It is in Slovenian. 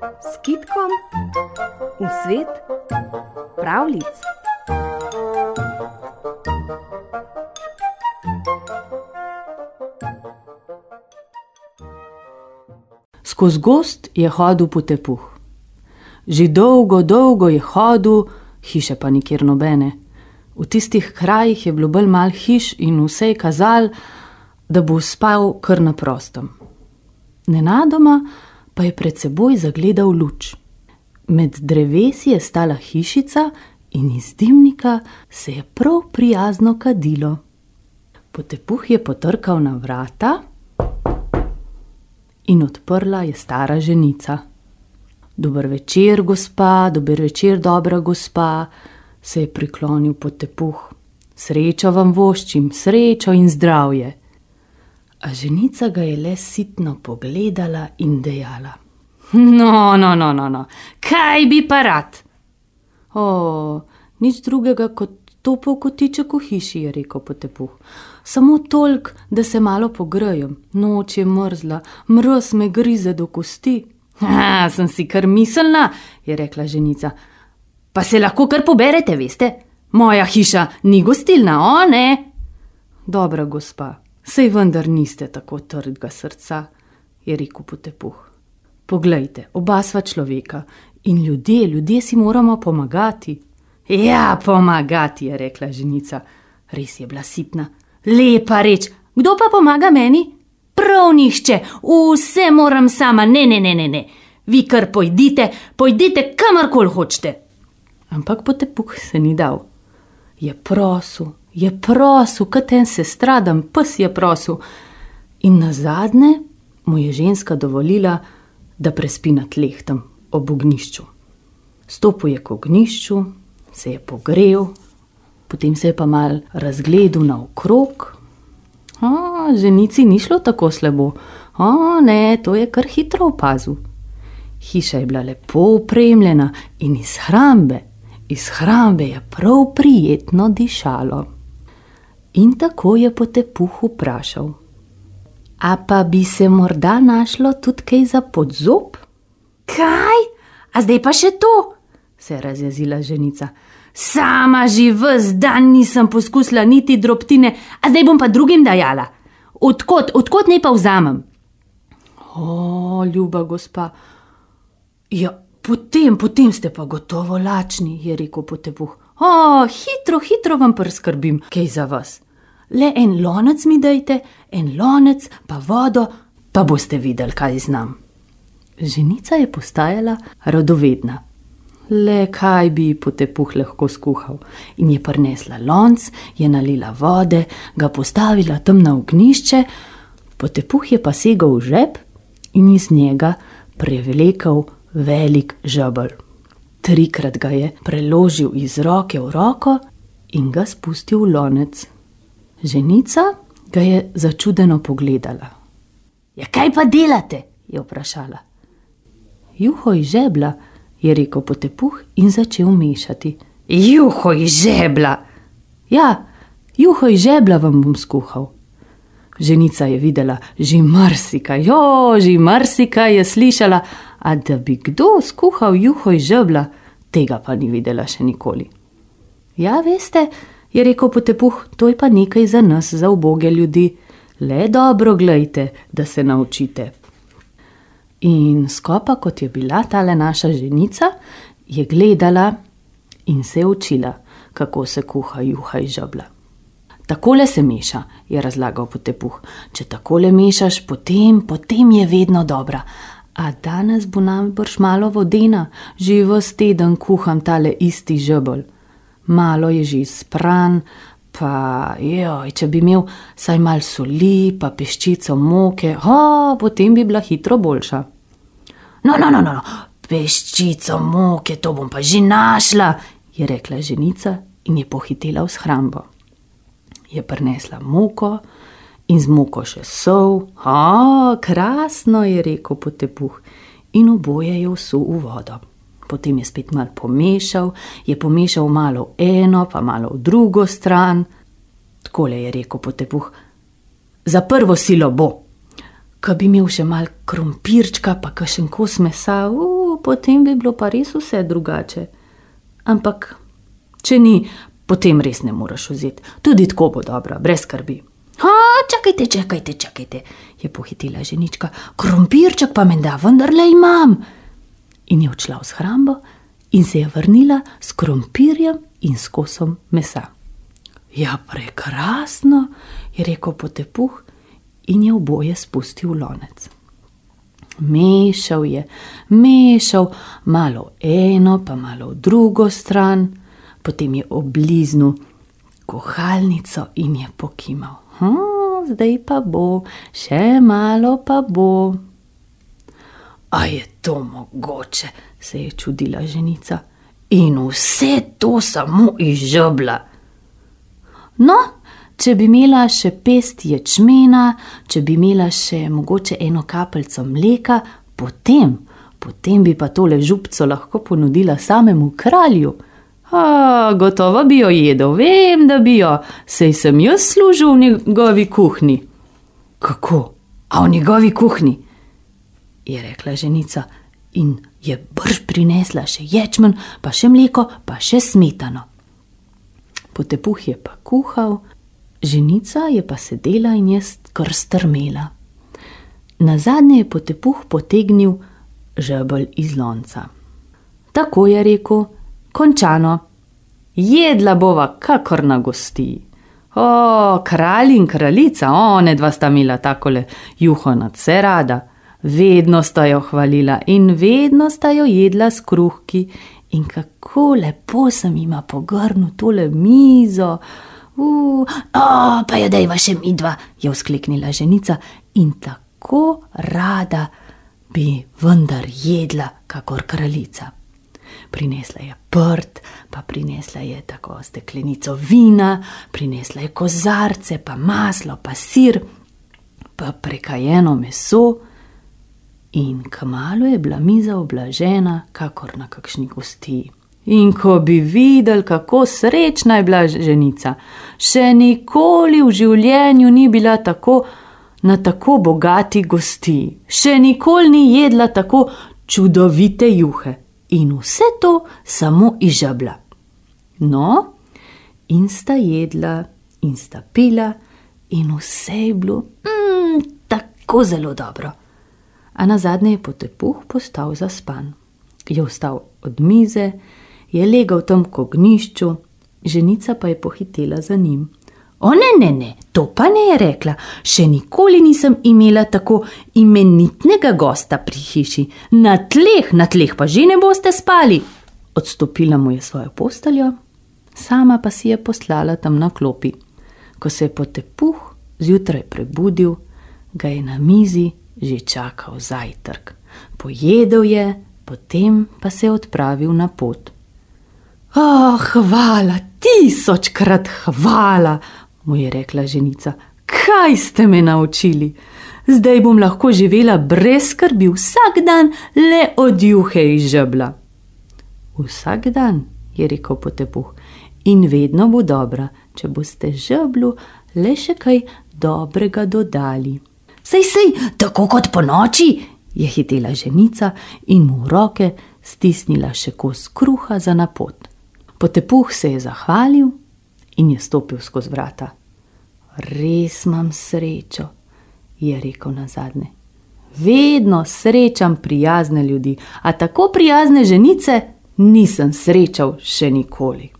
s kitkom v svet pravlic. Skozi gost je hodil po tepuh. Že dolgo, dolgo je hodil, hiše pa nikjer nobene. V tistih krajih je bilo bolj mal hiš in vse je kazal, da bo spal kar na prostem. Nenadoma pa je pred seboj zagledal luč. Med drevesi je stala hišica in iz dimnika se je prav prijazno kadilo. Potepuh je potrkal na vrata in odprla je stara ženica. Dober večer, gospa, dober večer, dobra gospa, se je priklonil potepuh. Srečo vam voščim, srečo in zdravje. A ženica ga je le sitno pogledala in dejala: No, no, no, no, no. kaj bi pa rad? O, nič drugega kot topel kotiček v hiši, je rekel potepuh. Samo tolk, da se malo pogrejem, noč je mrzla, mrz me grize do kosti. Ha, sem si kar miselna, je rekla ženica. Pa se lahko kar poberete, veste? Moja hiša ni gostilna, o ne? Dobra gospa, sej vendar niste tako trdega srca, je rekel potepuh. Poglejte, oba sva človeka in ljudje, ljudje si moramo pomagati. Ja, pomagati, je rekla ženica. Res je bila sitna. Lepa reč, kdo pa pomaga meni? Prav nišče, vse moram sama, ne, ne, ne, ne, ne. Vi kar pojdite, pojdite kamorkoli hočete. Ampak potepuh se ni dal. Je prosil, je prosil, kot en se stradam, pes je prosil. In na zadnje mu je ženska dovolila, da prespi na tleh tam ob ognišču. Stopil je k ognišču, se je pogrel, potem se je pa mal razgledal naokrog. O, ženici ni šlo tako slabo, o ne, to je kar hitro opazil. Hiša je bila lepo opremljena in iz hrambe, iz hrambe je prav prijetno dišalo. In tako je potepuh vprašal: A pa bi se morda našlo tudi kaj za podzob? Kaj? A zdaj pa še to? se je razjezila ženica. Sama že vse dan nisem poskusila niti drobtine, a zdaj bom pa drugim dajala. Odkot, odkot ne pa vzamem? O, ljuba gospa. Ja, potem, potem ste pa gotovo lačni, je rekel potepuh. O, hitro, hitro vam prskrbim, kaj za vas. Le en lonec mi dajte, en lonec, pa vodo, pa boste videli, kaj znam. Ženica je postajala radovedna. Le kaj bi potepuh lahko skuhal, in je prinesla lonc, je nalila vode, ga postavila tam na ognišče, potepuh je pa segel v žep in iz njega prevlekel velik žebelj. Trikrat ga je preložil iz roke v roko in ga spustil v lonec. Ženica ga je začudeno pogledala. Ja, kaj pa delate? je vprašala. Juho iz žebla, je rekel potepuh in začel mešati. Juho iz žebla! Ja, juho iz žebla vam bom skuhal. Ženica je videla že marsikaj, jo, že marsikaj je slišala, a da bi kdo skuhal juho iz žebla, tega pa ni videla še nikoli. Ja, veste, je rekel potepuh, to je pa nekaj za nas, za uboge ljudi. Le dobro gledajte, da se naučite. In skopa, kot je bila tale naša ženica, je gledala in se učila, kako se kuha juha iz žebla. Takole se meša, je razlagal potepuh. Če takole mešaš, potem, potem je vedno dobra. A danes bo nam brž malo vodena, že v teden kuham tale isti žebelj. Malo je že spran, pa joj, če bi imel saj mal soli, pa peščico moke, ha, potem bi bila hitro boljša. No, no, no, no, peščico moke, to bom pa že našla, je rekla ženica in je pohitela v shrambo. Je prinesla moko in z moko še sol, ha, krasno je rekel potepuh in oboje je vsul v vodo. Potem je spet malo pomešal, je pomešal malo v eno, pa malo v drugo stran. Takole je rekel potepuh: Za prvo silo bo. Ko bi imel še malo krompirčka, pa še en kos mesa, uh, potem bi bilo pa res vse drugače. Ampak, če ni, potem res ne moreš vzeti. Tudi tako bo dobro, brez skrbi. Ha, čakajte, čakajte, čakajte, je pohitila ženička, krompirček pa menda vendarle imam. In je odšla v shrambo in se je vrnila s krompirjem in s kosom mesa. Ja, prekrasno, je rekel potepuh in je oboje spustil v lonec. Mešal je, mešal malo eno, pa malo drugo stran, potem je obliznil kuhalnico in je pokimal. Hm, zdaj pa bo, še malo pa bo. A je to mogoče, se je čudila ženica. In vse to samo izžebla. No, če bi imela še pest ječmena, če bi imela še mogoče eno kapljico mleka, potem, potem bi pa tole župco lahko ponudila samemu kralju. A, gotovo bi jo jedel, vem, da bi jo, sej sem jaz služil v njegovi kuhinji. Kako? A v njegovi kuhinji? Je rekla ženica in je brž prinesla še ječmen, pa še mleko, pa še smetano. Potepuh je pa kuhal, ženica je pa sedela in je kar strmela. Na zadnje je potepuh potegnil žebelj iz lonca. Tako je rekel, končano, jedla bova kakor na gosti. O, kralj in kraljica, one dva sta imela takole juho nad vse rada. Vedno sta jo hvalila in vedno sta jo jedla s kruhki, in kako lepo sem jima pogrnil tole mizo. Uh, o, pa jo dejva še midva, je vzkliknila ženica in tako rada bi vendar jedla, kakor kraljica. Prinesla je prt, pa prinesla je tako steklenico vina, prinesla je kozarce, pa maslo, pa sir, pa prekajeno meso. In kmalo je bila miza oblažena, kakor na kakšni gosti. In ko bi videl, kako srečna je bila ženica, še nikoli v življenju ni bila tako na tako bogati gosti, še nikoli ni jedla tako čudovite juhe in vse to samo izžabla. No, in sta jedla, in sta pila, in vse je bilo mm, tako zelo dobro. A na zadnje je potepuh postal zaspan. Je vstal od mize, je legal tam k ognišču, ženica pa je pohitela za njim. O ne, ne, ne, to pa ne je rekla, še nikoli nisem imela tako imenitnega gosta pri hiši, na tleh, na tleh pa že ne boste spali. Odstopila mu je svojo posteljo, sama pa si je poslala tam na klopi. Ko se je potepuh zjutraj prebudil, ga je na mizi že čakal zajtrk. Pojedel je, potem pa se je odpravil na pot. Oh, hvala, tisočkrat hvala, mu je rekla ženica. Kaj ste me naučili? Zdaj bom lahko živela brez skrbi vsak dan, le od juhe iz žebla. Vsak dan, je rekel potepuh, in vedno bo dobra, če boste žeblu le še kaj dobrega dodali. Sej, sej, tako kot po noči, je hitela ženica in mu v roke stisnila še kos kruha za napot. Potepuh se je zahvalil in je stopil skozi vrata. Res imam srečo, je rekel na zadnje. Vedno srečam prijazne ljudi, a tako prijazne ženice nisem srečal še nikoli.